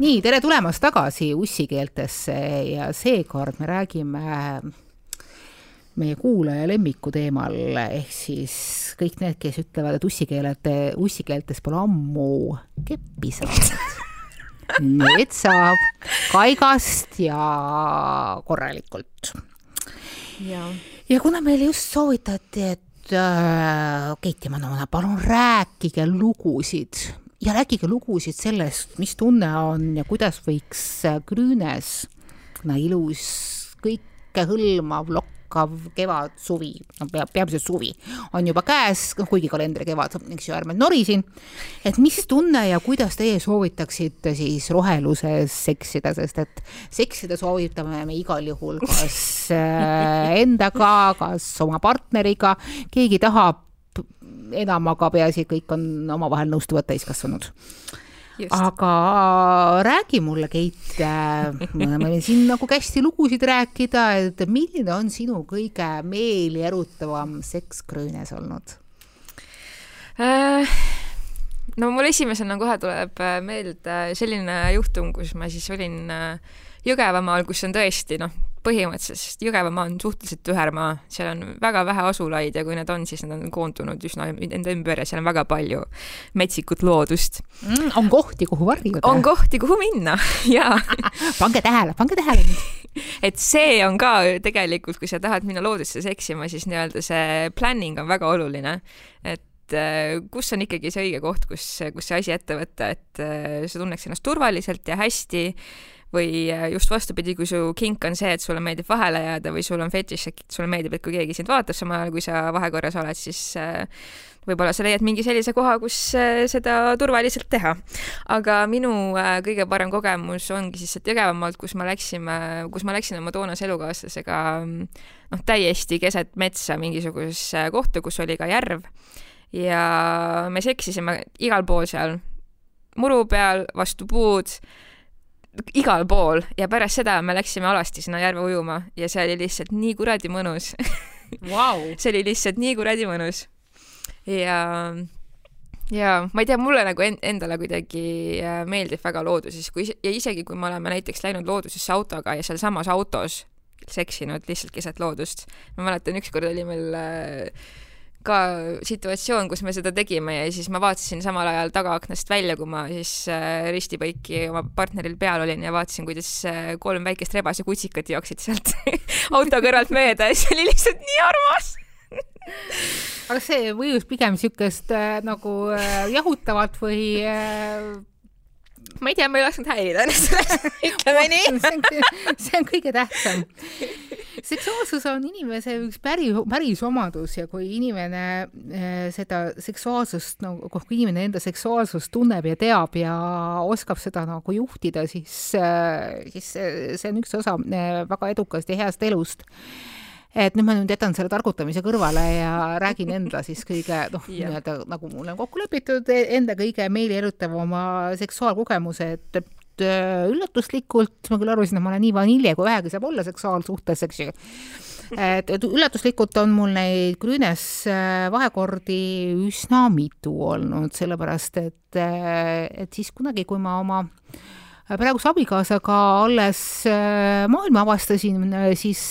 nii, tere tulemast tagasi ussikeeltesse ja seekord me räägime meie kuulaja lemmiku teemal, ehk siis kõik need, kes ütlevad, et ussikeelete, ussikeeltes pole ammu keppi saanud. Need saab kaigast ja korralikult. ja, ja kuna meile just soovitati, et äh, Keit ja Manona, palun rääkige lugusid ja rääkige lugusid sellest, mis tunne on ja kuidas võiks Grünes, no ilus, kõikehõlmav, lokkav kevad, suvi, no peab, peamiselt suvi, on juba käes, noh kuigi kalendri kevad, eks ju, ärme nori siin. et mis tunne ja kuidas teie soovitaksite siis roheluses seksida, sest et seksida soovitame me igal juhul kas äh, endaga, kas oma partneriga, keegi tahab enam, aga peaasi, et kõik on omavahel nõustuvad täiskasvanud. aga räägi mulle, Keit, me võime siin nagu hästi lugusid rääkida, et milline on sinu kõige meelierutavam seks Grönes olnud äh,? no mul esimesena kohe tuleb meelde selline juhtum, kus ma siis olin Jõgevamaal, kus on tõesti noh, põhimõtteliselt Jõgevamaa on suhteliselt tüher maa, seal on väga vähe asulaid ja kui need on, siis nad on koondunud üsna enda ümber ja seal on väga palju metsikut loodust mm,. on kohti, kuhu varjuda? on kohti, kuhu minna jaa pange tähele, pange tähele nüüd et see on ka tegelikult, kui sa tahad minna loodusesse seksima, siis nii-öelda see planning on väga oluline, et äh, kus on ikkagi see õige koht, kus, kus see asi ette võtta, et äh, sa tunneks ennast turvaliselt ja hästi või äh, just vastupidi, kui su kink on see, et sulle meeldib vahele jääda või sul on fetiš, et sulle meeldib, et kui keegi sind vaatab samal ajal, kui sa vahekorras oled, siis äh, võib-olla sa leiad mingi sellise koha, kus äh, seda turvaliselt teha. aga minu kõige parem kogemus ongi siis sealt Jõgevamaalt, kus me läksime, kus ma läksin oma toonase elukaaslasega noh, täiesti keset metsa mingisugusesse kohta, kus oli ka järv ja me seksisime igal pool seal, muru peal, vastu puud igal pool ja pärast seda me läksime alasti sinna järve ujuma ja see oli lihtsalt nii kuradi mõnus wow. see oli lihtsalt nii kuradi mõnus. ja, ja ma ei tea, mulle nagu endale kuidagi äh, meeldib väga looduses, kui ja isegi kui me oleme näiteks läinud loodusesse autoga ja sealsamas autos seksinud lihtsalt keset loodust. ma mäletan, ükskord oli meil äh, ka situatsioon, kus me seda tegime ja siis ma vaatasin samal ajal tagaaknast välja, kui ma siis äh, ristipõiki oma partneril peal olin ja vaatasin, kuidas äh, kolm väikest rebasekutsikat jooksid sealt auto kõrvalt mööda ja see oli lihtsalt nii armas. Aga see mõjus pigem niisugust äh, nagu äh, jahutavat või äh, ma ei tea, ma ei lasknud häirida ennast, ütleme nii. see on kõige tähtsam. seksuaalsus on inimese üks päri, päris omadus ja kui inimene äh, seda seksuaalsust nagu no,, kui inimene enda seksuaalsust tunneb ja teab ja oskab seda nagu juhtida, siis, äh, siis see on üks osa äh, väga edukast ja heast elust et nüüd ma nüüd jätan selle targutamise kõrvale ja räägin enda siis kõige noh, nii-öelda nagu mul on kokku lepitud, enda kõige meelierutavama seksuaalkogemuse, et, et äh, üllatuslikult ma küll arvasin, et ma olen nii vanilje, kui vähegi saab olla seksuaalsuhtes, eks ju. Et, et üllatuslikult on mul neid Grünes äh, vahekordi üsna mitu olnud, sellepärast et, äh, et siis kunagi, kui ma oma praeguse abikaasaga alles maailma avastasin, siis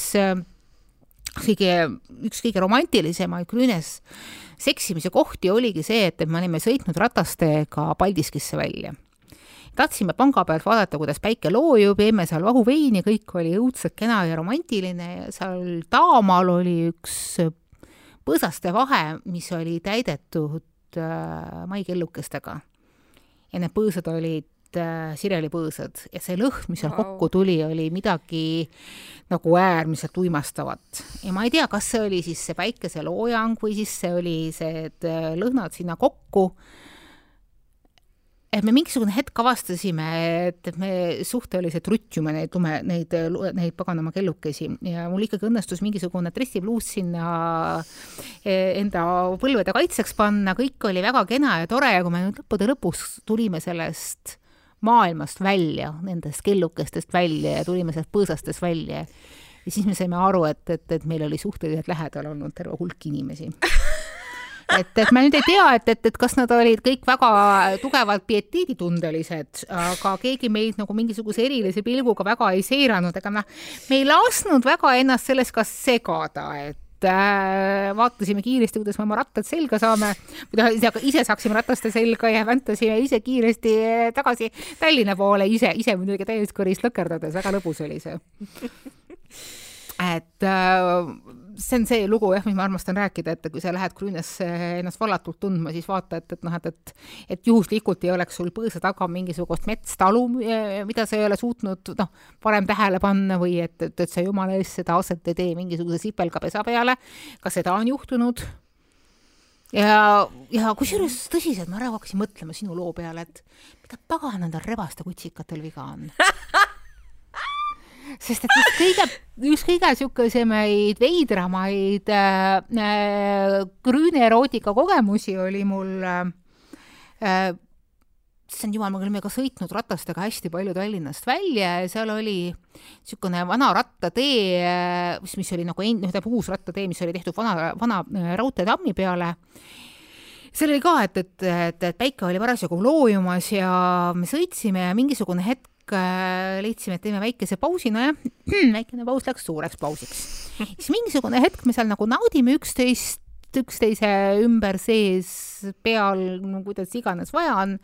kõige, üks kõige romantilisemaid Grünes seksimise kohti oligi see, et, et me olime sõitnud ratastega Paldiskisse välja. tahtsime panga pealt vaadata, kuidas päike loojub, jäime seal vahuveini, kõik oli õudselt kena ja romantiline ja seal taamal oli üks põõsaste vahe, mis oli täidetud äh, maikellukestega. ja need põõsad olid sirelipõõsad ja see lõhn, mis seal wow. kokku tuli, oli midagi nagu äärmiselt uimastavat. ja ma ei tea, kas see oli siis see päikeseloojang või siis see oli see, et äh, lõhnad sinna kokku. et me mingisugune hetk avastasime, et, et me suhteliselt rutjume neid lume, neid, neid paganama kellukesi ja mul ikkagi õnnestus mingisugune dressipluus sinna e, enda põlvede kaitseks panna, kõik oli väga kena ja tore ja kui me nüüd lõppude lõpus tulime sellest maailmast välja, nendest kellukestest välja ja tulime sealt põõsastest välja. ja siis me saime aru, et, et, et meil oli suhteliselt lähedal olnud terve hulk inimesi. et, et ma nüüd ei tea, et, et, et kas nad olid kõik väga tugevalt pieteeditundelised, aga keegi meid nagu mingisuguse erilise pilguga väga ei seiranud, ega noh, me ei lasknud väga ennast sellest ka segada, et äh, vaatasime kiiresti, kuidas me oma rattad selga saame, ise saaksime rataste selga ja väntasime ise kiiresti tagasi Tallinna poole, ise, ise muidugi täiesti kõrist lõkerdades, väga lõbus oli see. Et äh, see on see lugu jah, mis ma armastan rääkida, et kui sa lähed Grünesse ennast vallatult tundma, siis vaata, et, et noh, et, et et juhuslikult ei oleks sul põõsa taga mingisugust metstalu, mida sa ei ole suutnud noh, varem tähele panna või et, et, et sa jumala eest seda aset ei tee mingisuguse sipelgapesa peale. ka seda on juhtunud. ja, ja kusjuures tõsiselt, ma ära hakkasin mõtlema sinu loo peale, et mida pagan nendel rebaste kutsikatel viga on sest et just kõige, just kõige niisugusemaid veidramaid äh, grüünerootika kogemusi oli mul äh, issand jumal, me olime ka sõitnud ratastega hästi palju Tallinnast välja ja seal oli niisugune vana rattatee, mis, mis oli nagu end-, noh, tähendab uus rattatee, mis oli tehtud vana, vana äh, raudteetammi peale. seal oli ka, et, et, et, et päike oli parasjagu loojumas ja me sõitsime ja mingisugune hetk Äh, leidsime, et teeme väikese pausi, nojah, väikene paus läks suureks pausiks. siis mingisugune hetk me seal nagu naudime üksteist, üksteise ümber sees, peal, no kuidas iganes vaja on,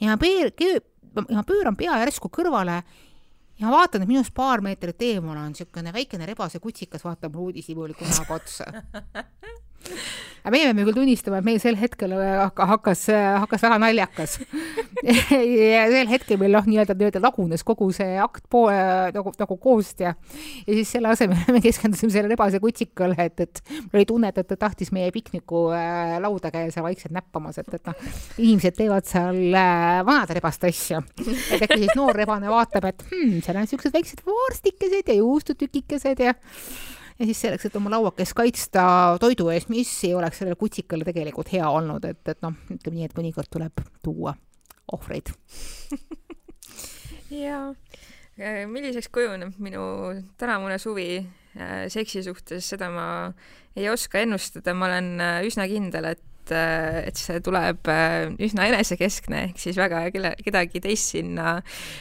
ja ma pöör-, ma pööran pea järsku kõrvale ja ma vaatan, et minust paar meetrit eemal on niisugune väikene rebase kutsikas, vaatab mulle uudishimuliku näoga otsa aga meie peame küll tunnistama, et meil sel hetkel hakkas, hakkas väga naljakas ja sel hetkel meil noh, nii-öelda nii-öelda lagunes kogu see akt poole nagu, nagu koost ja ja siis selle asemel me keskendusime sellele rebase kutsikale, et, et mul oli tunne, et, et ta tahtis meie pikniku äh, lauda käia seal vaikselt näppamas, et, et noh, inimesed teevad seal äh, vanade rebaste asju. et äkki siis noor rebane vaatab, et hmm, seal on niisugused väiksed vorstikesed ja juustutükikesed ja ja siis selleks, et oma lauakest kaitsta toidu eest, mis ei oleks sellele kutsikale tegelikult hea olnud, et, et noh, ütleme nii, et mõnikord tuleb tuua ohvreid. Jaa, äh, milliseks kujuneb minu tänavune suvi äh, seksi suhtes, seda ma ei oska ennustada, ma olen äh, üsna kindel, et et, äh, et see tuleb äh, üsna enesekeskne, ehk siis väga kelle, kedagi teist sinna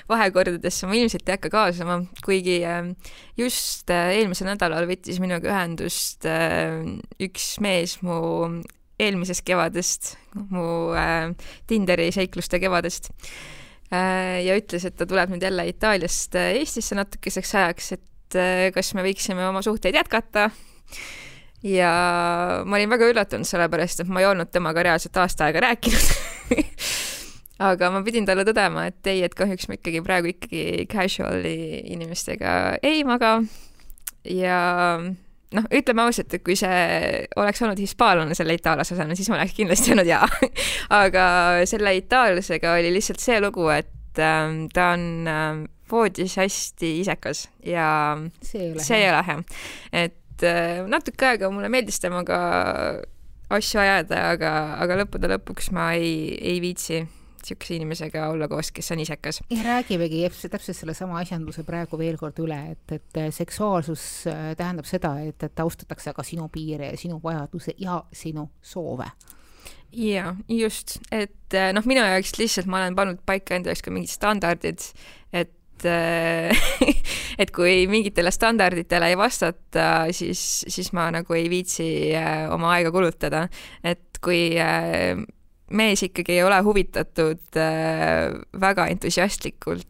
vahekordadesse ma ilmselt ei hakka kaasama, kuigi äh, just eelmisel nädalal võttis minuga ühendust üks mees mu eelmisest kevadest, mu Tinderi seikluste kevadest ja ütles, et ta tuleb nüüd jälle Itaaliast Eestisse natukeseks ajaks, et kas me võiksime oma suhteid jätkata ja ma olin väga üllatunud, sellepärast et ma ei olnud temaga reaalselt aasta aega rääkinud aga ma pidin talle tõdema, et ei, et kahjuks ma ikkagi praegu ikkagi casual'i inimestega ei maga. ja noh, ütleme ausalt, et kui see oleks olnud hispaanlane selle itaallase asemel, siis ma oleks kindlasti öelnud jaa aga selle itaallasega oli lihtsalt see lugu, et äh, ta on äh, voodis hästi isekas ja see ei ole hea. et et äh, natuke aega mulle meeldis temaga asju ajada, aga, aga lõppude lõpuks ma ei, ei viitsi niisuguse inimesega olla koos, kes on isekas. ja räägimegi täpselt sellesama asjanduse praegu veel kord üle, et, et seksuaalsus äh, tähendab seda, et, et austatakse ka sinu piire ja sinu vajadusi ja sinu soove jaa, just, et äh, noh, minu jaoks lihtsalt ma olen pannud paika enda jaoks ka mingid standardid, et et et kui mingitele standarditele ei vastata, siis, siis ma nagu ei viitsi äh, oma aega kulutada. et kui äh, mees ikkagi ei ole huvitatud äh, väga entusiastlikult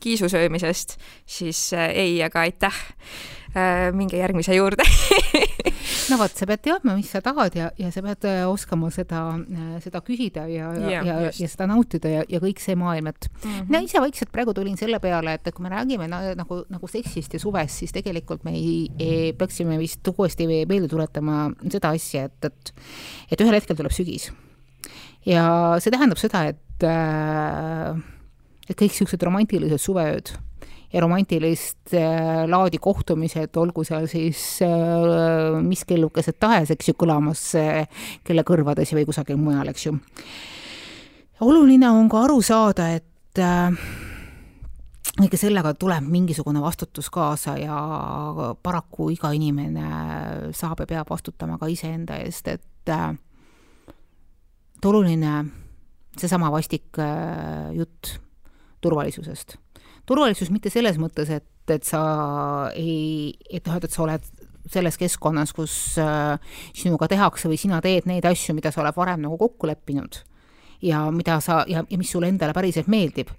kiisu söömisest, siis ei, aga aitäh. Minge järgmise juurde no vot, sa pead teadma, mis sa tahad ja, ja sa pead äh, oskama seda, äh, seda küsida ja, ja, ja, ja seda nautida ja, ja kõik see maailm, et mm -hmm. mina ise vaikselt praegu tulin selle peale, et, kui me räägime na, nagu, nagu seksist ja suvest, siis tegelikult me ei, ei, peaksime vist uuesti meelde tuletama seda asja, et, et, et ühel hetkel tuleb sügis. ja see tähendab seda, et, äh, et kõik niisugused romantilised suveööd ja romantilist äh, laadi kohtumised, olgu seal siis äh, mis kellukesed tahes, eks ju, kõlamas äh, kelle kõrvades või kusagil mujal, eks ju. oluline on ka aru saada, et kõige sellega tuleb mingisugune vastutus kaasa ja paraku iga inimene saab ja peab vastutama ka iseenda eest, et et oluline seesama vastik jutt turvalisusest. Turvalisus mitte selles mõttes, et, et sa ei, et noh, et sa oled selles keskkonnas, kus äh, sinuga tehakse või sina teed neid asju, mida sa oled varem nagu kokku leppinud ja mida sa ja, ja mis sulle endale päriselt meeldib.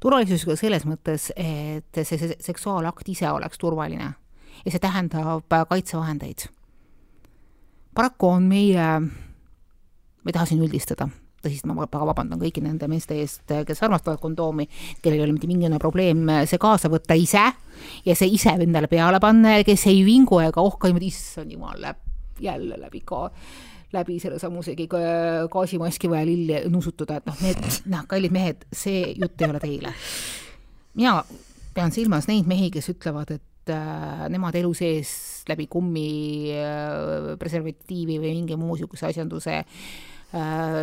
turvalisusega selles mõttes, et see, see seksuaalakt ise oleks turvaline ja see tähendab kaitsevahendeid. paraku on meie, ma ei taha siin üldistada tõsist, ma väga vabandan kõigi nende meeste eest, kes armastavad kondoomi, kellel ei ole mitte mingisugune probleem see kaasa võtta ise ja see ise endale peale panna ja kes ei vingu ega ohka niimoodi, issand jumal, läheb jälle läbi ka läbi sellesamusegi gaasimaski vaja lilli nuusutada, et noh, need, noh, kallid mehed, see jutt ei ole teile. mina pean silmas neid mehi, kes ütlevad, et äh, nemad elu sees läbi kummi äh, preservatiivi või mingi muu niisuguse asjanduse äh,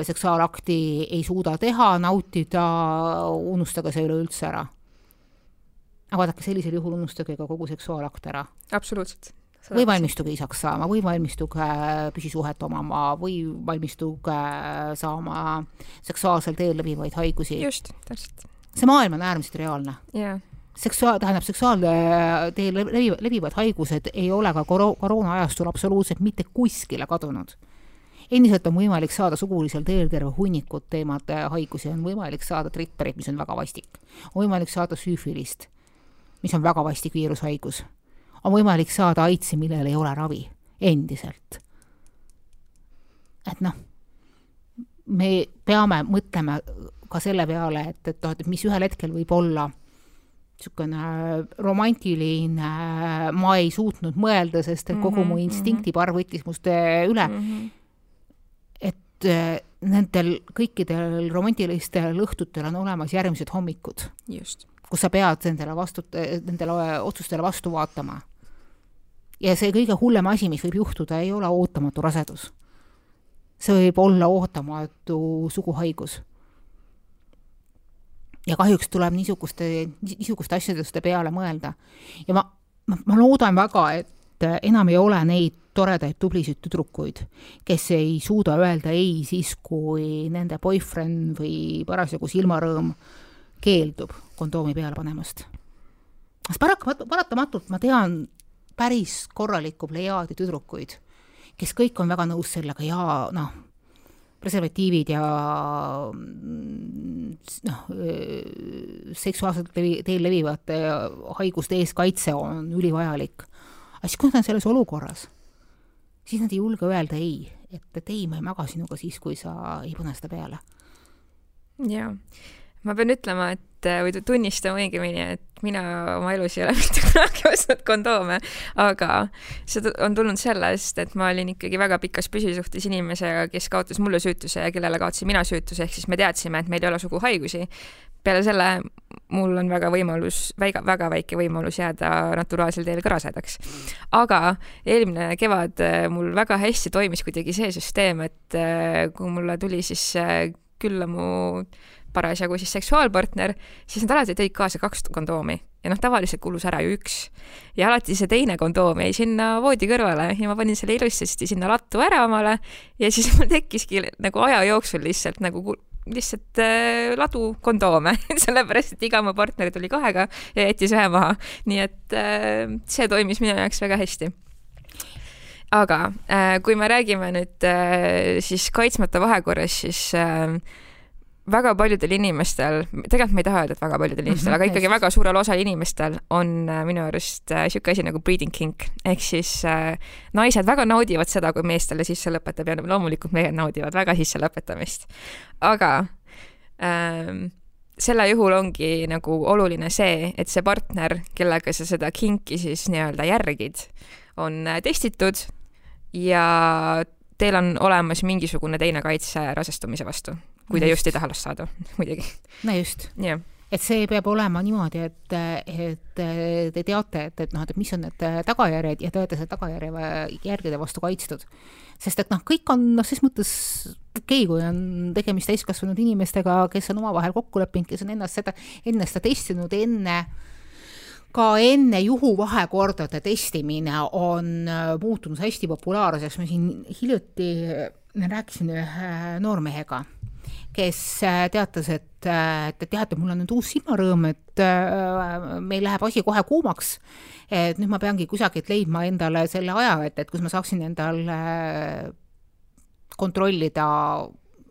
seksuaalakti ei suuda teha, nautida, unustage see üleüldse ära. aga vaadake, sellisel juhul unustage ka kogu seksuaalakt ära. absoluutselt. või valmistuge isaks saama või valmistuge püsisuhet omama või valmistuge saama seksuaalsel teel levivaid haigusi. just, täpselt. see maailm on äärmiselt reaalne yeah seksuaal, tähendab seksuaalteel levivad, levivad haigused ei ole ka koro-, koroona ajastul absoluutselt mitte kuskile kadunud endiselt on võimalik saada sugulisel teel terve hunnikut teemat haigusi, on võimalik saada tripperit, mis on väga vastik. on võimalik saada süüfilist, mis on väga vastik viirushaigus. on võimalik saada aidsi, millel ei ole ravi, endiselt. et noh, me peame mõtlema ka selle peale, et, et noh, et mis ühel hetkel võib olla niisugune romantiline, ma ei suutnud mõelda, sest et kogu mm -hmm, mu mhm. instinktipar võttis must üle mm. -hmm et äh, nendel kõikidel romantilistel õhtutel on olemas järgmised hommikud. kus sa pead nendele vastu, nendele otsustele vastu vaatama. ja see kõige hullem asi, mis võib juhtuda, ei ole ootamatu rasedus. see võib olla ootamatu suguhaigus. ja kahjuks tuleb niisuguste, niisuguste asjade peale mõelda. ja ma, ma, ma loodan väga, et enam ei ole neid toredaid tublisid tüdrukuid, kes ei suuda öelda ei siis, kui nende boyfriend või parasjagu silmarõõm keeldub kondoomi peale panemast. sest paraku, paratamatult ma tean päris korralikku plejaadi tüdrukuid, kes kõik on väga nõus sellega ja noh, preservatiivid ja noh, seksuaalselt levi, teel levivate haiguste eest kaitse on ülivajalik. aga siis, kui nad on selles olukorras siis nad ei julge öelda ei, et, et ei, ma ei maga sinuga siis, kui sa ei pane seda peale. jaa, ma pean ütlema, et või tunnistama õigemini, et mina oma elus ei ole mitte kunagi ostnud kondoome, aga see on tulnud sellest, et ma olin ikkagi väga pikas püsisuhtes inimesega, kes kaotas mulle süütuse ja kellele kaotasin mina süütuse, ehk siis me teadsime, et meil ei ole suguhaigusi peale selle mul on väga võimalus, väga, väga väike võimalus jääda naturaalsel teel ka rasedaks. aga eelmine kevad äh, mul väga hästi toimis kuidagi see süsteem, et äh, kui mulle tuli siis äh, külla mu parasjagu siis seksuaalpartner, siis nad alati tõid kaasa kaks kondoomi ja noh, tavaliselt kulus ära ju üks. ja alati see teine kondoom jäi sinna voodi kõrvale ja ma panin selle ilusasti sinna lattu ära omale ja siis mul tekkiski nagu aja jooksul lihtsalt nagu lihtsalt äh, ladu kondoome sellepärast et iga mu partner tuli kahega ja jättis ühe maha. nii et äh, see toimis minu jaoks väga hästi. aga äh, kui me räägime nüüd äh, siis kaitsmata vahekorras, siis äh, väga paljudel inimestel, tegelikult ma ei taha öelda, et väga paljudel inimestel mm, -hmm, aga ikkagi väga suurel osal inimestel on äh, minu arust niisugune äh, asi nagu breeding kink. Ehk siis äh, naised väga naudivad seda, kui mees talle sisse lõpetab ja loomulikult mehed naudivad väga sisse lõpetamist. aga ähm, selle juhul ongi nagu oluline see, et see partner, kellega sa seda kinki siis nii-öelda järgid, on äh, testitud ja teil on olemas mingisugune teine kaitse rasestumise vastu kui te just ei taha last saada, muidugi. no just. jah et see peab olema niimoodi, et, et te teate, et, et noh, et mis on need tagajärjed ja te olete selle tagajärje, järgede vastu kaitstud. sest et noh, kõik on noh, ses mõttes okei okay,, kui on tegemist täiskasvanud inimestega, kes on omavahel kokku leppinud, kes on ennast seda, enne seda testinud, enne ka enne juhuvahekordade testimine on muutunud hästi populaarseks, ma siin hiljuti rääkisin ühe noormehega kes äh, teatas, et, äh, jah, et mul on nüüd uus silmarõõm, et äh, meil läheb asi kohe kuumaks. et nüüd ma peangi kusagilt leidma endale selle aja, et, et kus ma saaksin endal kontrollida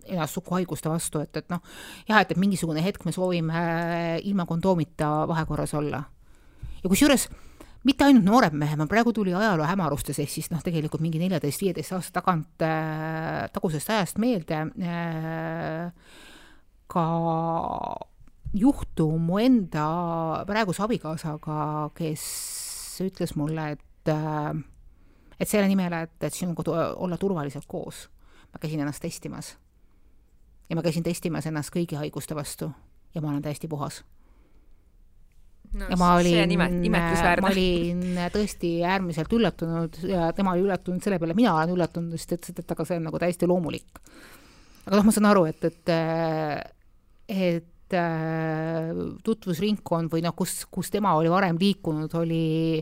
ennast suguhaiguste vastu, et, et noh, jah, et, et mingisugune hetk me soovime ilma kondoomita vahekorras olla. ja kusjuures mitte ainult noorem mehe, ma praegu tuli ajaloo hämarustes, ehk siis noh, tegelikult mingi neljateist-viieteist aasta tagant äh,, tagusest ajast meelde äh, ka juhtum mu enda praeguse abikaasaga, kes ütles mulle, et äh, et selle nimel, et, et sinuga olla turvaliselt koos, ma käisin ennast testimas. ja ma käisin testimas ennast kõigi haiguste vastu. Ja ma olen täiesti puhas no, ja ma olin, ma olin tõesti äärmiselt üllatunud ja tema oli üllatunud selle peale, mina olen üllatunud, sest et, et aga see on nagu täiesti loomulik. aga noh, ma saan aru, et, et, et tutvusringkond või noh, kus, kus tema oli varem liikunud, oli,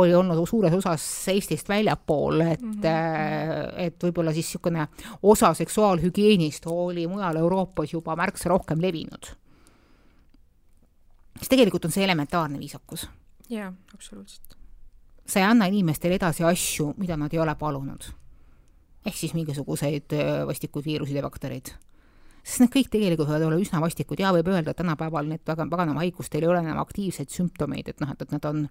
oli olnud suures osas Eestist väljapool, et mm, -hmm. et võib-olla siis niisugune osa seksuaalhügieenist oli mujal Euroopas juba märksa rohkem levinud siis tegelikult on see elementaarne viisakus. jaa, absoluutselt. sa ei anna inimestele edasi asju, mida nad ei ole palunud. ehk siis mingisuguseid vastikuid viiruseid ja baktereid. sest need kõik tegelikult võivad olla üsna vastikud ja võib öelda, et tänapäeval need väga, paganama haigustel ei ole enam aktiivseid sümptomeid, et noh, et, et nad on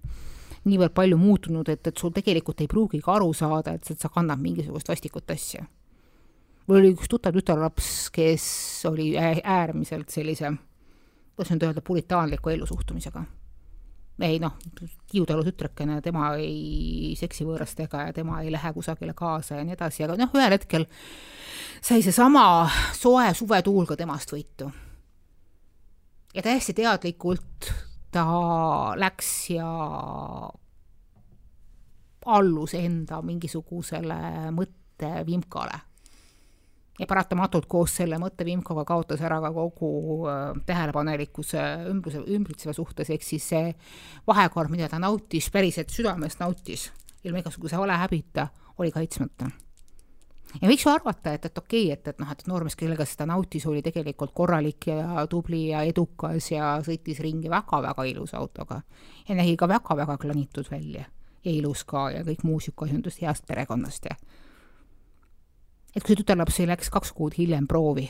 niivõrd palju muutunud, et, et sul tegelikult ei pruugigi aru saada, et, et sa kannad mingisugust vastikut asja. mul oli üks tuttav tütarlaps, kes oli äärmiselt sellise kuidas nüüd öelda, puritaanliku ellusuhtumisega. ei noh, Kiiutalu tütrekene, tema ei seksi võõrastega ja tema ei lähe kusagile kaasa ja nii edasi, aga noh, ühel hetkel sai seesama soe suvetuul ka temast võitu. ja täiesti teadlikult ta läks ja allus enda mingisugusele mõttevimkale ja paratamatult koos selle mõttevimkoga kaotas ära ka kogu äh, tähelepanelikkuse ümbruse, ümbritseva suhtes, ehk siis see vahekord, mida ta nautis, päriselt südamest nautis, ilma igasuguse valehäbita, oli kaitsmata. ja võiks ju arvata, et, et okei okay,, et, et noh, et noormees, kellega seda nautis, oli tegelikult korralik ja tubli ja edukas ja sõitis ringi väga-väga ilusa autoga. Ja nägi ka väga-väga klanitud välja. Ja ilus ka ja kõik muu niisugune asjandus heast perekonnast ja et kui see tütarlaps läks kaks kuud hiljem proovi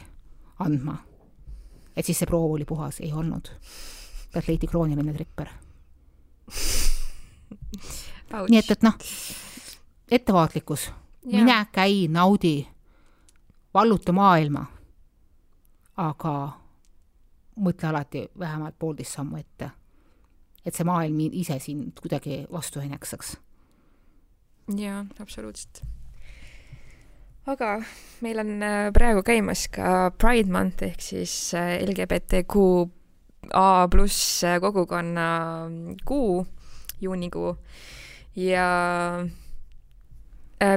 andma, et siis see proov oli puhas, ei olnud. pealt leiti krooniline tripper. nii et, et noh, ettevaatlikkus, mine, käi, naudi, valluta maailma, aga mõtle alati vähemalt poolteist sammu ette. et see maailm ise sind kuidagi vastu ei näksaks. jaa, absoluutselt aga meil on äh, praegu käimas ka Pride Month ehk siis äh, LGBTQA pluss äh, kogukonna kuu, juunikuu. Ja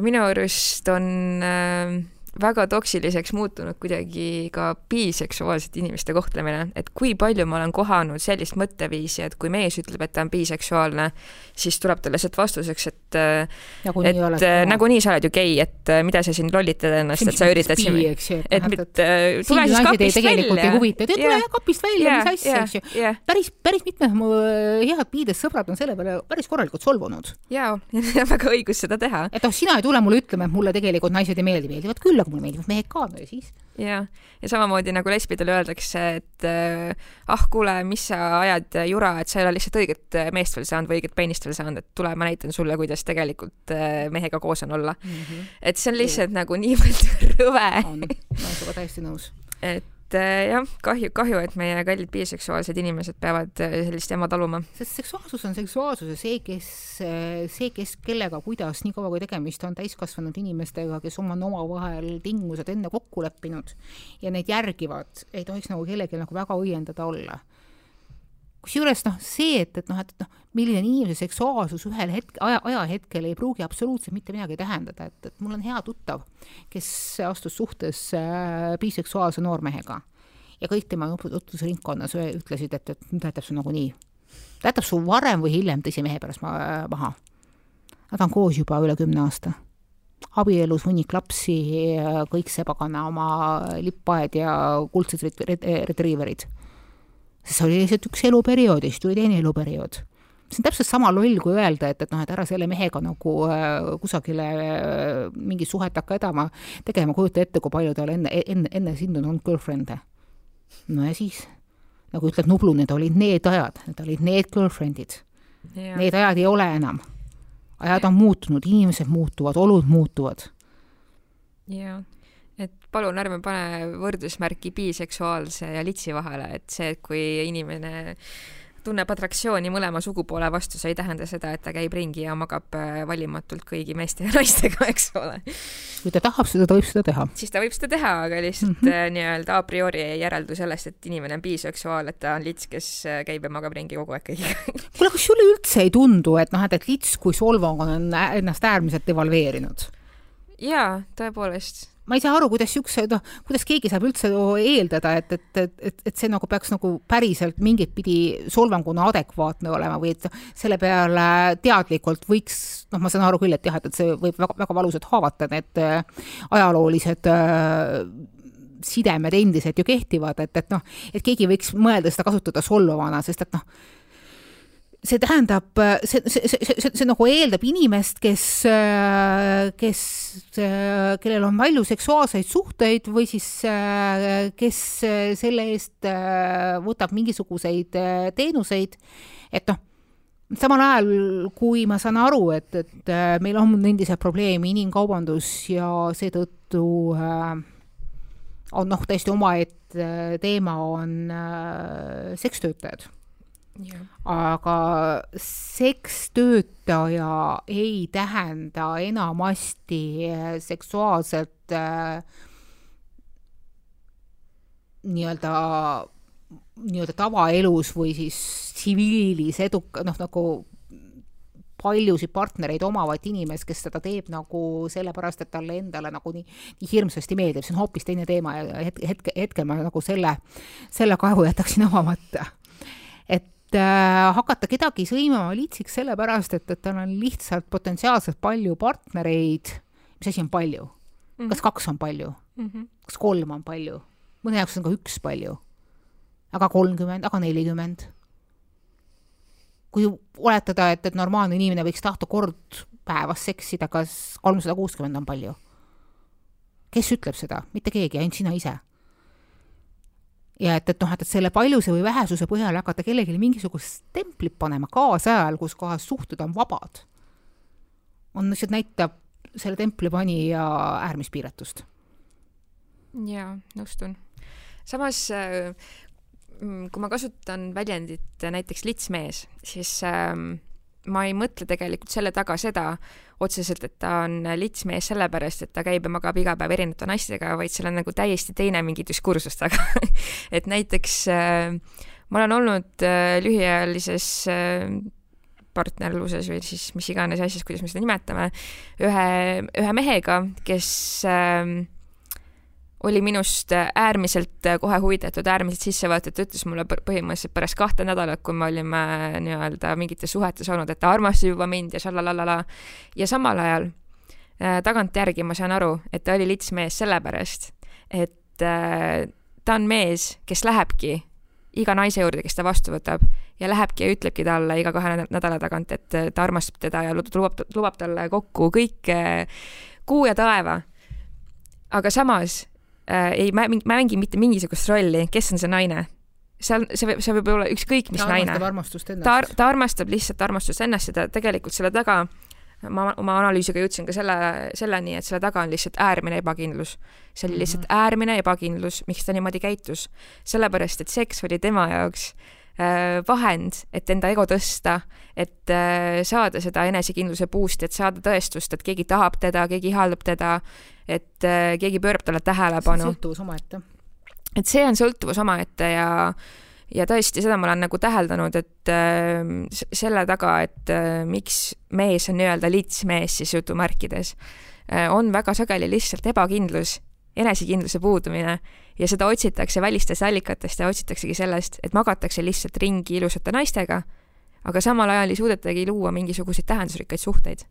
minu arust on äh, väga toksiliseks muutunud kuidagi ka biseksuaalsete inimeste kohtlemine, et kui palju ma olen kohanud sellist mõtteviisi, et kui mees ütleb, et ta on biseksuaalne, siis tuleb talle sealt vastuseks, et nagunii et äh, nagunii sa oled ju gei, et äh, mida sa siin lollitad ennast, et sa üritad siin, et mitte, tule siis kapist välja. ei huvita, tule yeah. kapist välja, mis asja, eks ju. päris, päris mitmed mu äh, head biidest sõbrad on selle peale päris korralikult solvunud. jaa, väga õigus seda teha. et noh, sina ei tule mulle ütlema, et mulle tegelikult naised ei meeldi, meeldivad küll, aga mulle meeldivad mehed ka, no ja siis. jah, ja samamoodi nagu lesbidele öeldakse, et äh, ah, kuule, mis sa ajad jura, et sa ei ole lihtsalt õiget äh, meest veel saanud või õiget peenist veel saanud, et tule, ma näitan sulle, kuidas tegelikult äh, mehega koos on olla mm. -hmm. et see on lihtsalt Juh. nagu niivõrd rõve. on, olen sinuga täiesti nõus. et et äh, jah, kahju, kahju, et meie kallid biseksuaalsed inimesed peavad äh, sellist jama taluma. sest seksuaalsus on seksuaalsus ja see, kes, äh, see, kes kellega, kuidas, niikaua kui tegemist on täiskasvanud inimestega, kes on omavahel tingimused enne kokku leppinud ja neid järgivad, ei tohiks nagu kellelgi nagu väga õiendada olla kusjuures noh, see, et, et noh, et noh, milline inimese seksuaalsus ühel hetk, aja, ajahetkel ei pruugi absoluutselt mitte midagi tähendada, et, et mul on hea tuttav, kes astus suhtesse äh, biseksuaalse noormehega ja kõik tema tutvusringkonnas ütlesid, et, et ta jätab su nagunii. ta jätab su varem või hiljem tõsi mehe pärast ma, maha. Nad on koos juba üle kümne aasta. abielus hunnik lapsi, kõik see pagana oma lippaed ja kuldsed ret-, ret-, retriiverid. See oli lihtsalt üks eluperiood ja siis tuli teine eluperiood see on täpselt sama loll, kui öelda, et, et noh, et ära selle mehega nagu äh, kusagile äh, mingit suhet hakka edama, tegema, kujuta ette, kui palju tal enne, enne, enne sind on olnud girlfriend'e no ja siis, nagu ütleb Nublu, need olid need ajad, need olid need girlfriend'id. Need ajad ei ole enam. ajad on muutunud, inimesed muutuvad, olud muutuvad. et palun ärme pane võrdusmärki biseksuaalse ja litsi vahele, et see, et kui inimene tunneb atraktsiooni mõlema sugupoole vastu, see ei tähenda seda, et ta käib ringi ja magab äh, valimatult kõigi meeste ja naistega, eks ole. kui ta tahab seda, ta võib seda teha. siis ta võib seda teha, aga lihtsalt mm -hmm. nii-öelda a priori ei järeldu sellest, et inimene on biseksuaal, et ta on lits, kes äh, käib ja magab ringi kogu aeg kõigiga. kuule, kas sulle üldse ei tundu, et noh, et, et lits kui solvang on ennast äärmiselt devalveerinud? jaa, tõepoolest ma ei saa aru, kuidas siukse, noh, kuidas keegi saab üldse eeldada, et, et, et, et, et see nagu peaks nagu päriselt mingit pidi solvanguna adekvaatne olema või et selle peale teadlikult võiks, noh, ma saan aru küll, et jah, et, et see võib väga, väga valusalt haavata, need äh, ajaloolised äh, sidemed endiselt ju kehtivad, et, et noh, et keegi võiks mõelda seda kasutada solvavana, sest et noh, see tähendab, see, see, see, see, see, see nagu eeldab inimest, kes, kes, kellel on palju seksuaalseid suhteid või siis kes selle eest võtab mingisuguseid teenuseid, et noh, samal ajal, kui ma saan aru, et, et meil on endiselt probleemi inimkaubandus ja seetõttu on noh, täiesti omaette teema on sekstöötajad aga sekstöötaja ei tähenda enamasti äh, seksuaalselt äh, nii-öelda, nii-öelda tavaelus või siis tsiviilis eduka, noh, nagu paljusid partnereid omavat inimest, kes seda teeb nagu sellepärast, et talle endale nagu nii, nii hirmsasti meeldib, see on hoopis teine teema ja hetke, hetke, hetkel ma nagu selle, selle kaevu jätaksin avamata. et hakata kedagi sõimama litsiks sellepärast, et, et tal on lihtsalt potentsiaalselt palju partnereid, mis asi on palju mm? -hmm. kas kaks on palju mm? -hmm. kas kolm on palju? mõne jaoks on ka üks palju. aga kolmkümmend, aga nelikümmend? kui oletada, et, et normaalne inimene võiks tahta kord päevas seksida, kas kolmsada kuuskümmend on palju? kes ütleb seda? mitte keegi, ainult sina ise ja et, et noh, et, et selle paljuse või vähesuse põhjal hakata kellelegi mingisugust templit panema kaasajal, kus kohas suhted on vabad, on lihtsalt näitab selle templi panija äärmispiiratust. jaa, nõustun. samas äh, kui ma kasutan väljendit näiteks litsmees, siis ähm, ma ei mõtle tegelikult selle taga seda otseselt, et ta on litsmees sellepärast, et ta käib ja magab iga päev erinevate naistega, vaid seal on nagu täiesti teine mingi diskursus taga. Et näiteks äh, ma olen olnud äh, lühiajalises äh, partnerluses või siis mis iganes asjas, kuidas me seda nimetame, ühe, ühe mehega, kes äh, oli minust äärmiselt kohe huvitatud, äärmiselt sissevõetud, ta ütles mulle põhimõtteliselt pärast kahte nädalat, kui me olime nii-öelda mingites suhetes olnud, et ta armastab juba mind ja šalalala. ja samal ajal äh, tagantjärgi ma saan aru, et ta oli lits mees sellepärast, et äh, ta on mees, kes lähebki iga naise juurde, kes ta vastu võtab ja lähebki ja ütlebki talle iga kahe nädala tagant, et ta armastab teda ja lubab, lubab talle kokku kõike kuu ja taeva. aga samas äh, ei mängi mitte mingisugust rolli, kes on see naine. seal, see võib, see võib olla ükskõik mis ta naine. ta, ta armastab lihtsalt armastust ennast ja ta tegelikult selle taga ma oma analüüsiga jõudsin ka selle, selleni, et selle taga on lihtsalt äärmine ebakindlus. see oli lihtsalt mm -hmm. äärmine ebakindlus, miks ta niimoodi käitus. sellepärast, et seks oli tema jaoks äh, vahend, et enda ego tõsta, et äh, saada seda enesekindluse boost'i, et saada tõestust, et keegi tahab teda, keegi ihaldab teda, et äh, keegi pöörab talle tähelepanu. sõltuvus omaette. et see on sõltuvus omaette ja ja tõesti, seda ma olen nagu täheldanud, et äh, selle taga, et äh, miks mees on nii-öelda litsmees siis jutumärkides äh,, on väga sageli lihtsalt ebakindlus, enesekindluse puudumine ja seda otsitakse välistest allikatest ja otsitaksegi sellest, et magatakse lihtsalt ringi ilusate naistega, aga samal ajal ei suudetagi luua mingisuguseid tähendusrikkaid suhteid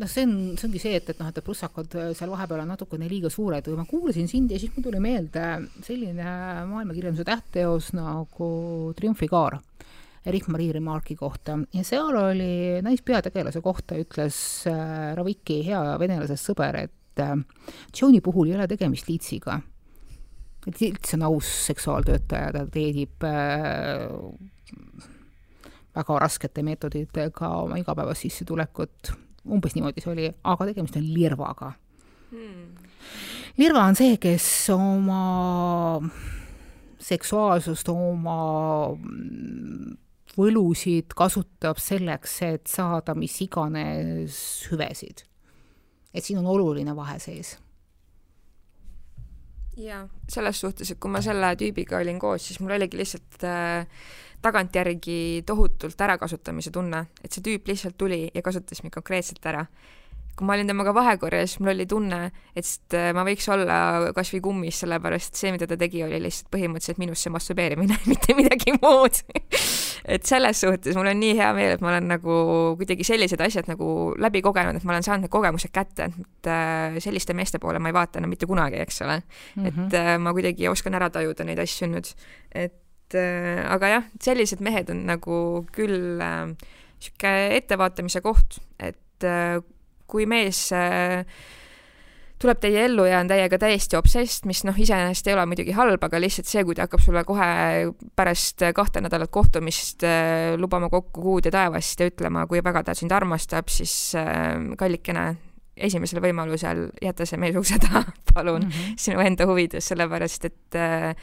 noh, see on, see ongi see, et, et noh, et prussakad äh, seal vahepeal on natukene liiga suured või ma kuulasin sind ja siis mul tuli meelde selline maailmakirjanduse tähtteos nagu Triumfikaar. Erik-Marie Remarque'i kohta ja seal oli naispeategelase kohta ütles äh, Raviki hea venelasest sõber, et äh, Johnny puhul ei ole tegemist liitsiga. et Lits on aus seksuaaltöötaja, ta teenib äh, väga raskete meetoditega oma igapäevast sissetulekut umbes niimoodi see oli, aga tegemist on lirvaga. Hmm.. lirva on see, kes oma seksuaalsust, oma võlusid kasutab selleks, et saada mis iganes hüvesid. et siin on oluline vahe sees. Jaa, selles suhtes, et kui ma selle tüübiga olin koos, siis mul oligi lihtsalt äh, tagantjärgi tohutult ärakasutamise tunne, et see tüüp lihtsalt tuli ja kasutas mind konkreetselt ära. kui ma olin temaga vahekorras, mul oli tunne, et äh, ma võiks olla kas või kummis, sellepärast see, mida ta tegi, oli lihtsalt põhimõtteliselt minusse masturbeerimine mitte midagi muud et selles suhtes mul on nii hea meel, et ma olen nagu kuidagi sellised asjad nagu läbi kogenud, et ma olen saanud need kogemused kätte, et äh, selliste meeste poole ma ei vaata enam mitte kunagi, eks ole mm. -hmm. et äh, ma kuidagi oskan ära tajuda neid asju nüüd, et aga jah, sellised mehed on nagu küll niisugune äh, ettevaatamise koht, et äh, kui mees äh, tuleb teie ellu ja on teiega täiesti obsessed, mis noh, iseenesest ei ole muidugi halb, aga lihtsalt see, kui ta hakkab sulle kohe pärast kahte nädalat kohtumist äh, lubama kokku kuud ja taevast ja ütlema, kui väga ta sind armastab, siis äh, kallikene, esimesel võimalusel jäta see mees ukse taha, palun mm, -hmm. sinu enda huvides, sellepärast et äh,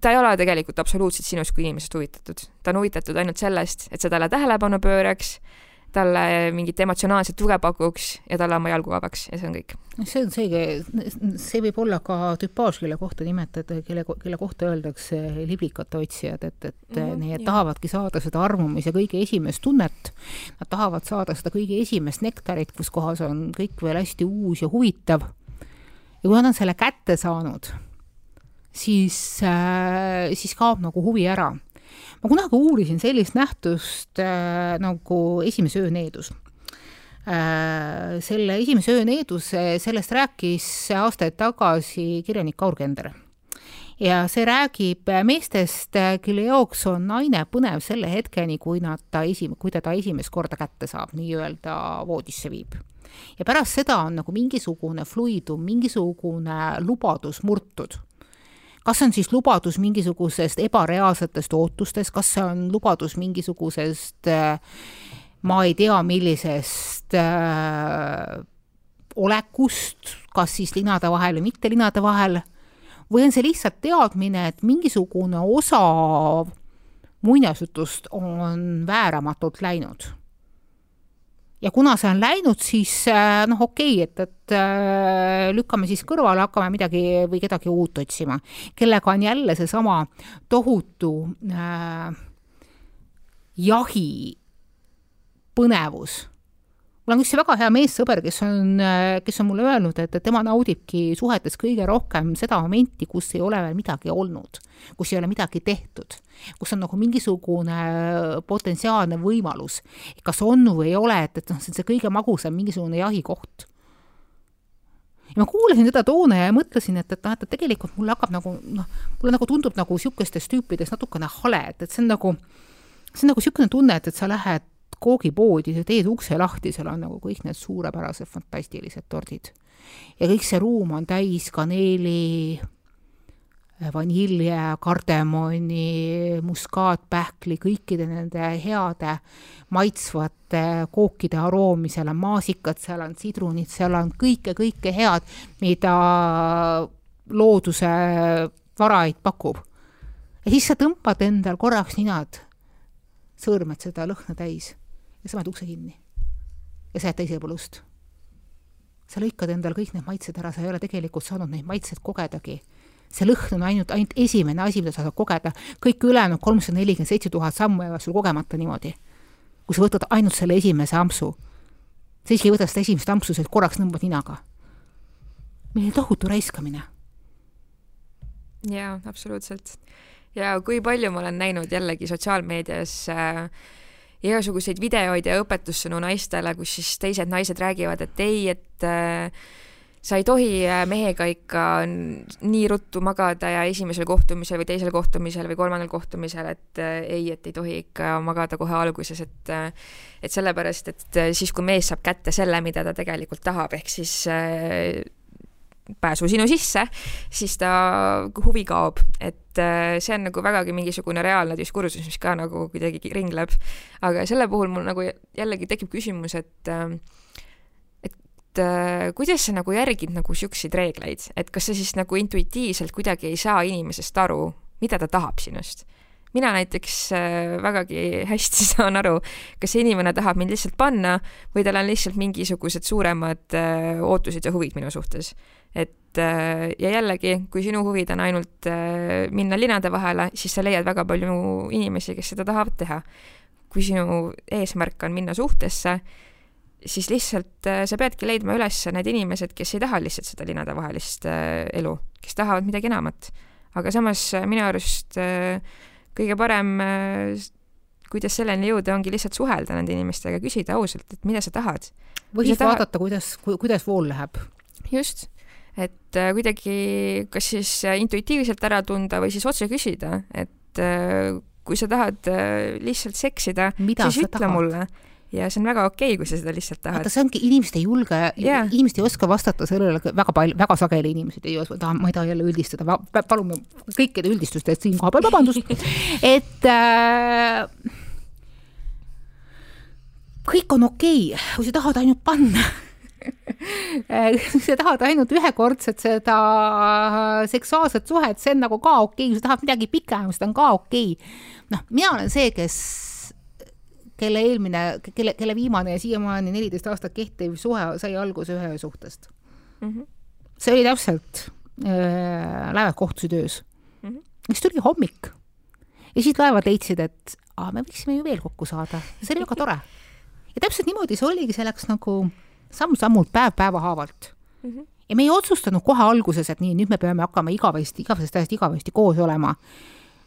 ta ei ole tegelikult absoluutselt sinust kui inimesest huvitatud. ta on huvitatud ainult sellest, et sa talle tähelepanu pööraks, talle mingit emotsionaalset tuge pakuks ja talle oma jalgu avaks ja see on kõik. see on seegi, see võib olla ka tüpaaž, kelle kohta nimetada, kelle, kelle kohta öeldakse liblikate otsijad, et, et mm -hmm, need jah. tahavadki saada seda armumise kõige esimest tunnet, nad tahavad saada seda kõige esimest nektarit, kus kohas on kõik veel hästi uus ja huvitav. ja kui nad on selle kätte saanud siis äh,, siis kaob nagu huvi ära. ma kunagi uurisin sellist nähtust äh, nagu Esimese öö needus äh,. selle Esimese öö needuse, sellest rääkis aastaid tagasi kirjanik Kaur Kender ja see räägib meestest, kelle jaoks on naine põnev selle hetkeni, kui nad ta esim-, kui ta ta esimest korda kätte saab, nii-öelda voodisse viib. ja pärast seda on nagu mingisugune fluidum, mingisugune lubadus murtud kas see on siis lubadus mingisugusest ebareaalsetest ootustest, kas see on lubadus mingisugusest äh, ma ei tea, millisest äh, olekust, kas siis linade vahel või mitte linade vahel, või on see lihtsalt teadmine, et mingisugune osa muinasjutust on vääramatult läinud ja kuna see on läinud, siis äh, noh, okei okay,, et, et äh, lükkame siis kõrvale, hakkame midagi või kedagi uut otsima, kellega on jälle seesama tohutu äh, jahi põnevus mul on üks väga hea meessõber, kes on, kes on mulle öelnud, et tema naudibki suhetes kõige rohkem seda momenti, kus ei ole veel midagi olnud, kus ei ole midagi tehtud, kus on nagu mingisugune potentsiaalne võimalus, kas on või ei ole, et, et noh, see on see kõige magusam mingisugune jahikoht. Ja ma kuulasin teda toona ja mõtlesin, et, et noh, et tegelikult mulle hakkab nagu noh, mulle nagu tundub nagu niisugustes tüüpides natukene hale, et, et see on nagu, see on nagu niisugune tunne, et, et sa lähed koogipoodi, sa teed ukse lahti, seal on nagu kõik need suurepärased fantastilised tordid. ja kõik see ruum on täis kaneeli, vanilje, kardemoni, muskaatpähkli, kõikide nende heade maitsvate kookide aroomi, seal on maasikad, seal on sidrunid, seal on kõike-kõike head, mida looduse varaid pakub. ja siis sa tõmbad endal korraks ninad, sõõrmed seda lõhna täis ja sa paned ukse kinni. ja sa jääd teisele poole ust. sa lõikad endal kõik need maitsed ära, sa ei ole tegelikult saanud neid maitseid kogedagi. see lõhn on ainult, ainult esimene asi, mida sa saad kogeda, kõik ülejäänud kolmsada nelikümmend seitse tuhat sammu jäävad sul kogemata niimoodi. kui sa võtad ainult selle esimese ampsu, sa isegi ei võta seda esimest ampsu, sa korraks tõmbad ninaga. milline tohutu raiskamine. jaa, absoluutselt. ja kui palju ma olen näinud jällegi sotsiaalmeedias äh, igasuguseid videoid ja õpetussõnu naistele, kus siis teised naised räägivad, et ei, et äh, sa ei tohi äh, mehega ikka nii ruttu magada ja esimesel kohtumisel või teisel kohtumisel või kolmandal kohtumisel, et äh, ei, et ei tohi ikka magada kohe alguses, et äh, et sellepärast, et äh, siis, kui mees saab kätte selle, mida ta tegelikult tahab, ehk siis äh, pääsu sinu sisse, siis ta huvi kaob, et äh, see on nagu vägagi mingisugune reaalne diskursus, mis ka nagu kuidagi ringleb. aga selle puhul mul nagu jällegi tekib küsimus, et äh, et äh, kuidas sa nagu järgid nagu siukseid reegleid, et kas sa siis nagu intuitiivselt kuidagi ei saa inimesest aru, mida ta tahab sinust? Mina näiteks äh, vägagi hästi saan aru, kas see inimene tahab mind lihtsalt panna või tal on lihtsalt mingisugused suuremad äh, ootused ja huvid minu suhtes. et äh, ja jällegi, kui sinu huvid on ainult äh, minna linade vahele, siis sa leiad väga palju inimesi, kes seda tahavad teha. kui sinu eesmärk on minna suhtesse, siis lihtsalt äh, sa peadki leidma üles need inimesed, kes ei taha lihtsalt seda linadevahelist äh, elu, kes tahavad midagi enamat. aga samas äh, minu arust kõige parem, kuidas selleni jõuda, ongi lihtsalt suhelda nende inimestega, küsida ausalt, et mida sa tahad. või siis tahad... vaadata, kuidas, kuidas vool läheb. just, et kuidagi kas siis intuitiivselt ära tunda või siis otse küsida, et kui sa tahad lihtsalt seksida, siis ütle tahad? mulle ja see on väga okei okay,, kui sa seda lihtsalt tahad. vaata, see ongi, inimesed ei julge yeah., inimesed ei oska vastata sellele, väga palju, väga sageli inimesed ei oska, ma ei taha jälle üldistada, palume kõikide üldistuste eest siin kohapeal vabandust, et äh, kõik on okei okay,, kui sa tahad ainult panna kui sa tahad ainult ühekordset seda seksuaalset suhet, see on nagu ka okei okay., kui sa tahad midagi pikemat, see on ka okei okay.. noh, mina olen see, kes kelle eelmine, kelle, kelle viimane ja siiamaani neliteist aastat kehtiv suhe sai alguse ühe suhtest mm. -hmm. see oli täpselt äh,, laevad kohtusid öös mm. -hmm. siis tuli hommik ja siis laevad leidsid, et aa, me võiksime ju veel kokku saada, see oli väga tore. ja täpselt niimoodi see oligi, see läks nagu samm-sammult, päev päeva haavalt mm. -hmm. ja me ei otsustanud kohe alguses, et nii, nüüd me peame hakkama igavesti, igavesest ajast igavesti koos olema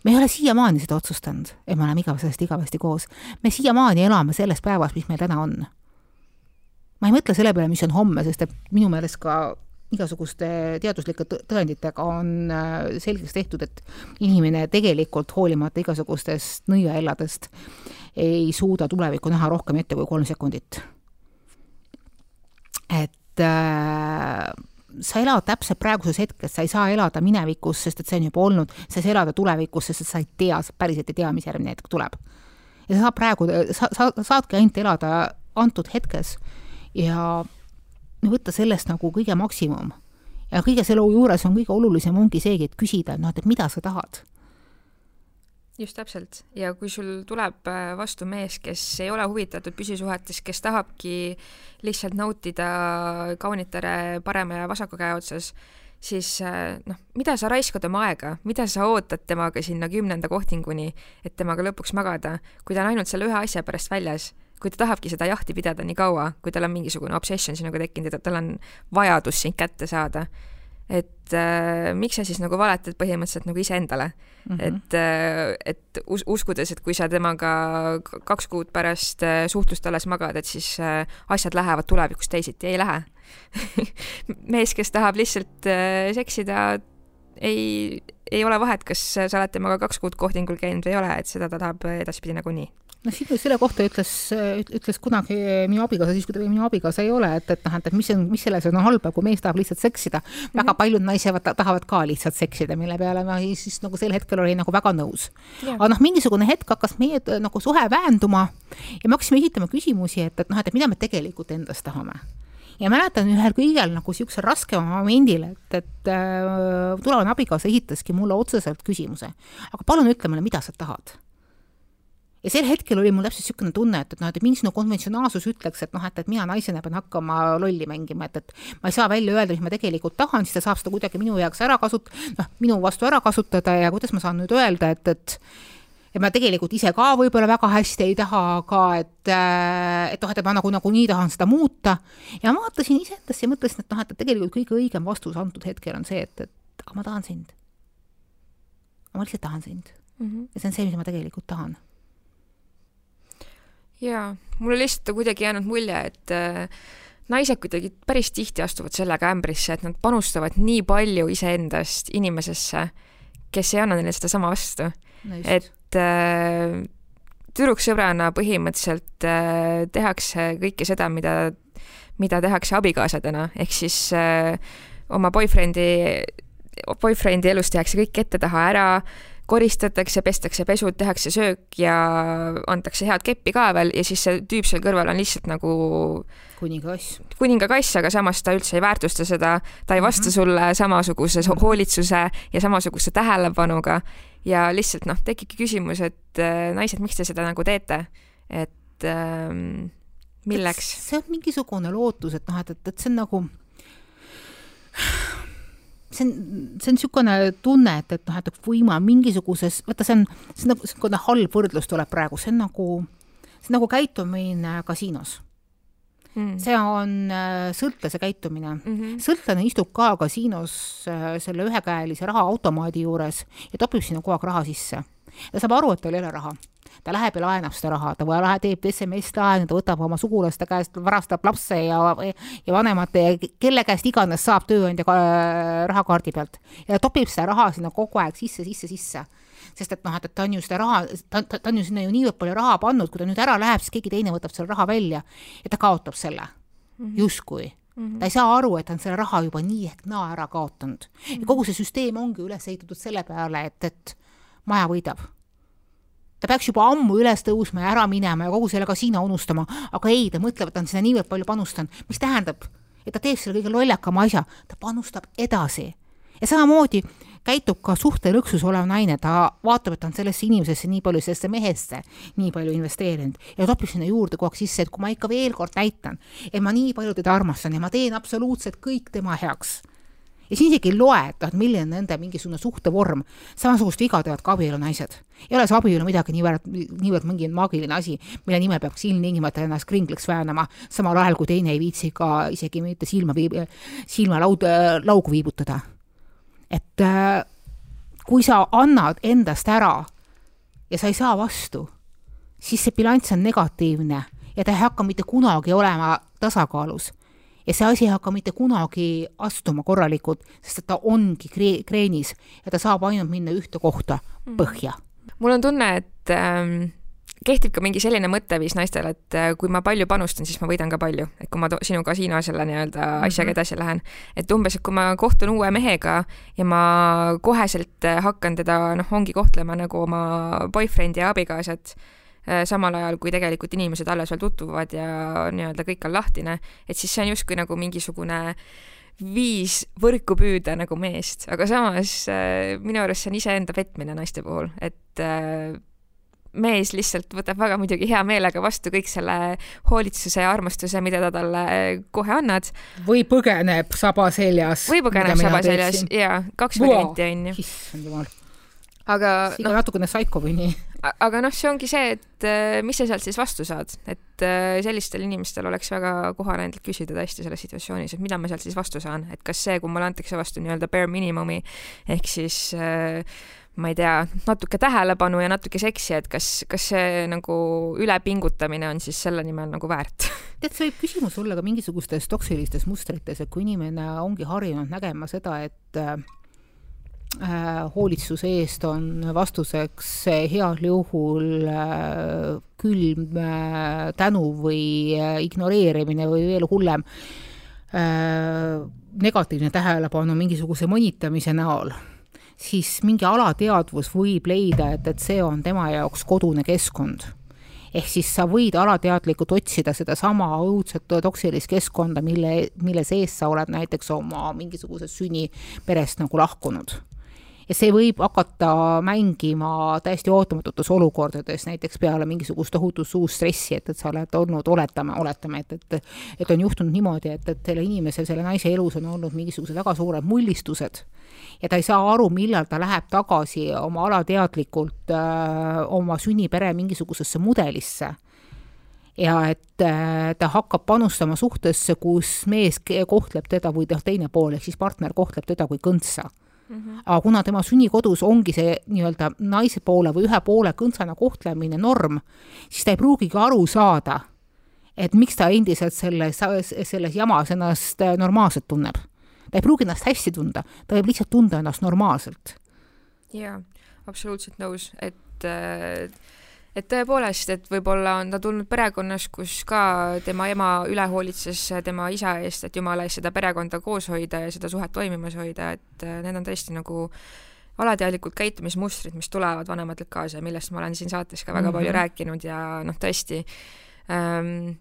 me ei ole siiamaani seda otsustanud, et me oleme igavesest igavesti koos. me siiamaani elame selles päevas, mis meil täna on. ma ei mõtle selle peale, mis on homme, sest et minu meelest ka igasuguste teaduslike tõenditega on äh, selgeks tehtud, et inimene tegelikult hoolimata igasugustest nõiaelladest ei suuda tulevikku näha rohkem ette kui kolm sekundit. et äh, sa elad täpselt praeguses hetkes, sa ei saa elada minevikus, sest et see on juba olnud, sa ei saa elada tulevikus, sest et sa ei tea, sa päriselt ei tea, mis järgmine hetk tuleb. ja sa praegu, sa, sa saadki ainult elada antud hetkes ja võtta sellest nagu kõige maksimum. ja kõige selle juures on kõige olulisem ongi seegi, et küsida, noh, et mida sa tahad just täpselt. Ja kui sul tuleb äh, vastu mees, kes ei ole huvitatud püsisuhetes, kes tahabki lihtsalt nautida kaunitare parema ja vasaku käe otsas, siis äh, noh, mida sa raiskad oma aega, mida sa ootad temaga sinna kümnenda kohtinguni, et temaga lõpuks magada, kui ta on ainult selle ühe asja pärast väljas? Kui ta tahabki seda jahti pidada nii kaua, kui tal on mingisugune obsession sinuga tekkinud ja tal on vajadus sind kätte saada, et äh, miks sa siis nagu valetad põhimõtteliselt nagu iseendale mm. -hmm. et, äh, et us uskudes, et kui sa temaga kaks kuud pärast äh, suhtlust alles magad, et siis äh, asjad lähevad tulevikus teisiti, ei lähe mees, kes tahab lihtsalt äh, seksida, ei, ei ole vahet, kas sa oled temaga kaks kuud kohtingul käinud või ei ole, et seda ta tahab edaspidi nagunii noh, siin selle kohta ütles, ütles kunagi minu abikaasa, siis kui ta veel minu abikaasa ei ole, et, et noh, et mis on, mis selles on halba, kui mees tahab lihtsalt seksida mm. -hmm. väga paljud naised tahavad ka lihtsalt seksida, mille peale ma siis nagu sel hetkel olin nagu väga nõus. aga noh, mingisugune hetk hakkas meie nagu suhe väänduma ja me hakkasime esitama küsimusi, et, et noh, et mida me tegelikult endast tahame ja mäletan ühel kõigel nagu siuksel raskemal momendil, et, et äh, tulevane abikaasa esitaski mulle otseselt küsimuse, aga palun ütle mulle, mida sa tahad. Ja sel hetkel oli mul täpselt niisugune tunne, et, et noh, et mingisugune konventsionaalsus ütleks, et noh, et, et mina naisena pean hakkama lolli mängima, et, et ma ei saa välja öelda, mis ma tegelikult tahan, siis ta saab seda kuidagi minu jaoks ära kasut-, noh, minu vastu ära kasutada ja kuidas ma saan nüüd öelda, et, et ja ma tegelikult ise ka võib-olla väga hästi ei taha ka, et, et noh, et ma nagu nagunii tahan seda muuta. ja ma vaatasin iseendasse ja mõtlesin, et noh, et tegelikult kõige õigem vastus antud hetkel on see, et, et aga ma tahan sind. ma lihtsalt tahan sind mm. -hmm. ja see on see, mis ma tegelikult tahan jaa, mulle lihtsalt on kuidagi jäänud mulje, et äh, naised kuidagi päris tihti astuvad sellega ämbrisse, et nad panustavad nii palju iseendast inimesesse, kes ei anna neile sedasama vastu no. et äh, tüdruksõbrana põhimõtteliselt äh, tehakse kõike seda, mida, mida tehakse abikaasadena, ehk siis äh, oma boyfriend'i, boyfriend'i elus tehakse kõik ette-taha ära koristatakse, pestakse pesud, tehakse söök ja antakse head keppi ka veel ja siis see tüüp seal kõrval on lihtsalt nagu kuningakass. kuningakass, aga samas ta üldse ei väärtusta seda, ta ei vasta mm -hmm. sulle samasuguse hoolitsuse ja samasuguse tähelepanuga ja lihtsalt noh, tekibki küsimus, et äh, naised, miks te seda nagu teete, et ähm, milleks? see on mingisugune lootus, et noh, et, et, et see on nagu see on, see on niisugune tunne, et, et noh, et kui ma mingisuguses, vaata, see on, see on nagu niisugune halb võrdlus tuleb praegu, see on nagu, see on nagu käitumine kasiinos mm.. see on äh, sõltlase käitumine mm. -hmm. sõltlane istub ka kasiinos äh, selle ühekäelise rahaautomaadi juures ja topib sinna kogu aeg raha sisse. ta saab aru, et tal ei ole raha ta läheb ja laenab seda raha, ta läheb, teeb SMS-laenu, ta võtab oma sugulaste käest, varastab lapse ja, ja vanemate ja kelle käest iganes saab tööandja ka, rahakaardi pealt. ja topib seda raha sinna kogu aeg sisse, sisse, sisse sest et noh, et, et ta on ju seda raha, ta, ta, ta on ju sinna ju niivõrd palju raha pannud, kui ta nüüd ära läheb, siis keegi teine võtab selle raha välja ja ta kaotab selle mm -hmm. justkui Mm -hmm. ta ei saa aru, et ta on selle raha juba nii ehk naa ära kaotanud mm. -hmm. ja kogu see süsteem ongi üles ehitatud selle peale, et, et maja võidab ta peaks juba ammu üles tõusma ja ära minema ja kogu selle kasiino unustama, aga ei, ta mõtleb, et ta on sinna niivõrd palju panustanud, mis tähendab, et ta teeb selle kõige lollakama asja, ta panustab edasi. ja samamoodi käitub ka suhtelõksus olev naine, ta vaatab, et ta on sellesse inimesesse nii palju, sellesse mehesse nii palju investeerinud ja topib sinna juurde kogu aeg sisse, et kui ma ikka veel kord näitan, et ma nii palju teda armastan ja ma teen absoluutselt kõik tema heaks ja siis isegi ei loe, et noh, milline on nende mingisugune suhtevorm. samasugust viga teevad ka abielunaised. ei ole see abielu midagi niivõrd, niivõrd mingi maagiline asi, mille nimel peaks ilmtingimata ennast kringliks väänama, samal ajal kui teine ei viitsi ka isegi mitte silma viib-, silmalaud, laugu viibutada. Et äh, kui sa annad endast ära ja sa ei saa vastu, siis see bilanss on negatiivne ja ta ei hakka mitte kunagi olema tasakaalus ja see asi ei hakka mitte kunagi astuma korralikult, sest et ta ongi kree-, kreenis ja ta saab ainult minna ühte kohta, mm. põhja. mul on tunne, et ähm, kehtib ka mingi selline mõtteviis naistel, et äh, kui ma palju panustan, siis ma võidan ka palju, et kui ma sinu kasiino selle nii-öelda mm -hmm. asjaga edasi lähen, et umbes, et kui ma kohtun uue mehega ja ma koheselt äh, hakkan teda noh, ongi kohtlema nagu oma boyfriend'i ja abikaasat Äh, samal ajal kui tegelikult inimesed alles veel tutvuvad ja nii-öelda kõik on lahtine, et siis see on justkui nagu mingisugune viis võrku püüda nagu meest, aga samas minu arust see on iseenda petmine naiste puhul, et mees lihtsalt võtab väga muidugi hea meelega vastu kõik selle hoolitsuse ja armastuse, mida ta talle kohe annad. või põgeneb saba seljas. või põgeneb saba seljas, jaa, kaks varianti on ju. issand jumal aga noh, natukene saiko või nii. aga noh, see ongi see, et äh, mis sa sealt siis vastu saad, et äh, sellistel inimestel oleks väga kohane endalt küsida tõesti selles situatsioonis, et mida ma sealt siis vastu saan, et kas see, kui mulle antakse vastu nii-öelda bare minimumi ehk siis äh, ma ei tea, natuke tähelepanu ja natuke seksi, et kas, kas see nagu ülepingutamine on siis selle nimel nagu väärt? tead, see võib küsimus olla ka mingisugustes toksilistes mustrites, et kui inimene ongi harjunud nägema seda, et äh, Äh, hoolitsuse eest on vastuseks heal juhul äh, külm äh, tänu või ignoreerimine või veel hullem, negatiivne tähelepanu mingisuguse mõnitamise näol, siis mingi alateadvus võib leida, et, et see on tema jaoks kodune keskkond. Ehk siis sa võid alateadlikult otsida sedasama õudset toksilist keskkonda, mille, mille sees sa oled näiteks oma mingisugusest sünniperest nagu lahkunud ja see võib hakata mängima täiesti ootamatutes olukordades, näiteks peale mingisugust tohutut suurt stressi, et, et sa oled olnud, oletame, oletame, et, et et on juhtunud niimoodi, et, et selle inimesel, selle naise elus on olnud mingisugused väga suured mullistused ja ta ei saa aru, millal ta läheb tagasi oma alateadlikult öö, äh, oma sünnipere mingisugusesse mudelisse. Ja et äh, ta hakkab panustama suhtesse, kus mees kohtleb teda või noh, teine pool ehk siis partner kohtleb teda kui kõntsa mm. -hmm. aga kuna tema sünnikodus ongi see nii-öelda naise poole või ühe poole kõntsana kohtlemine norm, siis ta ei pruugigi aru saada, et miks ta endiselt selles, selles jamas ennast äh, normaalselt tunneb. ta ei pruugi ennast hästi tunda, ta võib lihtsalt tunda ennast normaalselt. jaa, absoluutselt nõus, et äh et tõepoolest, et võib-olla on ta tulnud perekonnas, kus ka tema ema üle hoolitses tema isa eest, et jumala eest seda perekonda koos hoida ja seda suhet toimimas hoida, et äh, need on tõesti nagu alateadlikud käitumismustrid, mis tulevad vanematelt kaasa ja millest ma olen siin saates ka väga mm -hmm. palju rääkinud ja noh, tõesti ähm,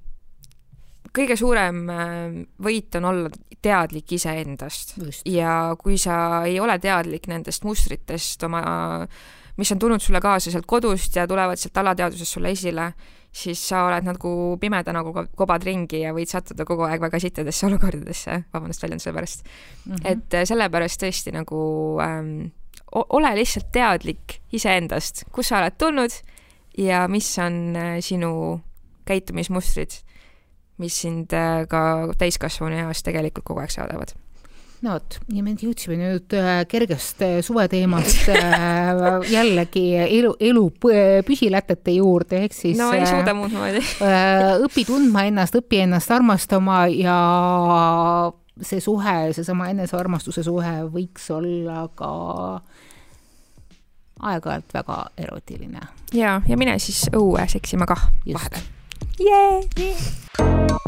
kõige suurem äh, võit on olla teadlik iseendast ja kui sa ei ole teadlik nendest mustritest oma äh, mis on tulnud sulle kaasa sealt kodust ja tulevad sealt alateadvusest sulle esile, siis sa oled nagu pimeda nagu kobad ringi ja võid sattuda kogu aeg väga sittadesse olukordadesse, vabandust väljenduse pärast mm. -hmm. et äh, sellepärast tõesti nagu ähm, ole lihtsalt teadlik iseendast, kust sa oled tulnud ja mis on äh, sinu käitumismustrid, mis sind äh, ka täiskasvanu eas tegelikult kogu aeg saadavad no vot, ja me jõudsime nüüd äh, kergest äh, suveteemast äh, jällegi elu, elu püsilätete juurde, ehk siis no ei suuda muud moodi õpi tundma ennast, õpi ennast armastama ja see suhe, seesama enesearmastuse suhe võiks olla ka aeg-ajalt väga erootiline. ja, ja mine siis õue seksima kah vahepeal. Yeah.